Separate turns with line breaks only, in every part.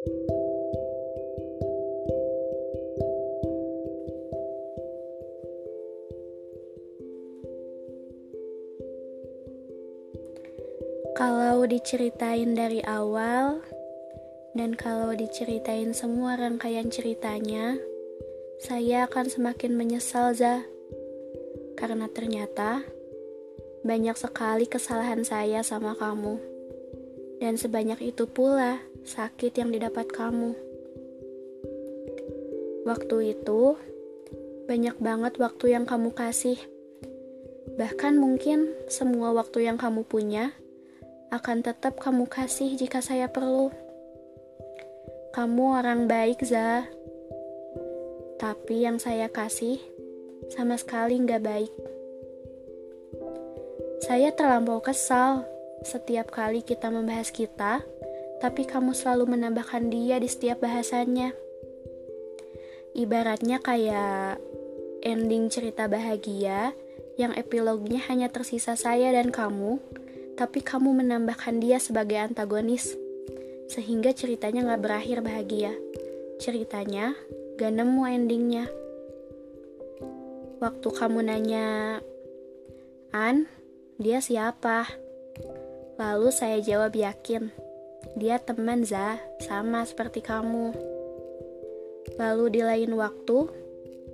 Kalau diceritain dari awal, dan kalau diceritain semua rangkaian ceritanya, saya akan semakin menyesal, Za. Karena ternyata banyak sekali kesalahan saya sama kamu. Dan sebanyak itu pula sakit yang didapat kamu. Waktu itu, banyak banget waktu yang kamu kasih. Bahkan mungkin semua waktu yang kamu punya akan tetap kamu kasih jika saya perlu. Kamu orang baik, Za. Tapi yang saya kasih sama sekali nggak baik. Saya terlampau kesal setiap kali kita membahas kita, tapi kamu selalu menambahkan dia di setiap bahasannya. Ibaratnya kayak ending cerita bahagia yang epilognya hanya tersisa saya dan kamu, tapi kamu menambahkan dia sebagai antagonis, sehingga ceritanya gak berakhir bahagia. Ceritanya gak nemu endingnya. Waktu kamu nanya, An, dia siapa? Lalu saya jawab yakin, dia teman Za, sama seperti kamu. Lalu di lain waktu,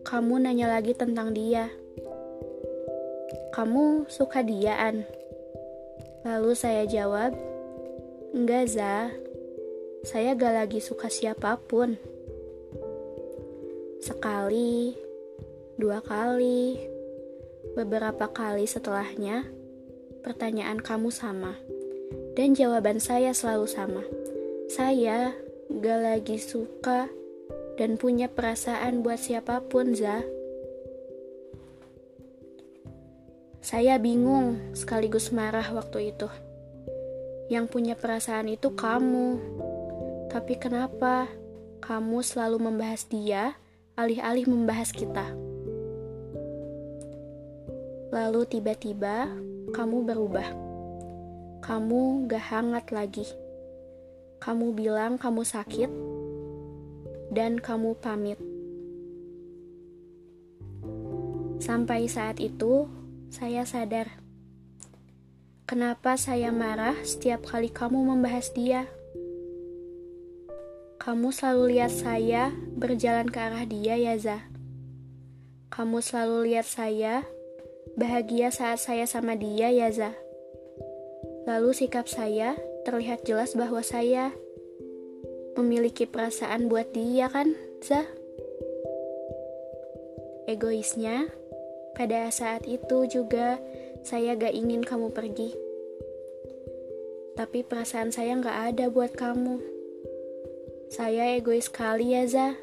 kamu nanya lagi tentang dia. Kamu suka dia, An? Lalu saya jawab, Enggak, Za. Saya gak lagi suka siapa pun. Sekali, dua kali, beberapa kali setelahnya, pertanyaan kamu sama. Dan jawaban saya selalu sama. Saya gak lagi suka dan punya perasaan buat siapa pun, Za. Saya bingung sekaligus marah waktu itu. Yang punya perasaan itu kamu. Tapi kenapa kamu selalu membahas dia alih-alih membahas kita? Lalu tiba-tiba kamu berubah. Kamu gak hangat lagi. Kamu bilang kamu sakit dan kamu pamit. Sampai saat itu, saya sadar. Kenapa saya marah setiap kali kamu membahas dia? Kamu selalu lihat saya berjalan ke arah dia, ya Za. Kamu selalu lihat saya bahagia saat saya sama dia, ya Za. Lalu sikap saya terlihat jelas bahwa saya memiliki perasaan buat dia kan, Za? Egoisnya, pada saat itu juga saya gak ingin kamu pergi. Tapi perasaan saya gak ada buat kamu. Saya egois sekali ya, Za.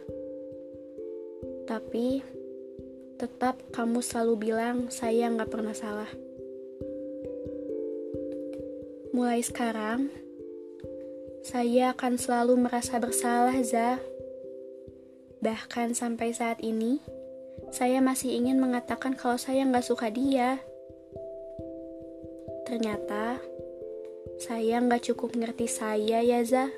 Tapi tetap kamu selalu bilang saya gak pernah salah. Mulai sekarang, saya akan selalu merasa bersalah, Za. Bahkan sampai saat ini, saya masih ingin mengatakan kalau saya nggak suka dia. Ternyata, saya nggak cukup ngerti saya ya, Za.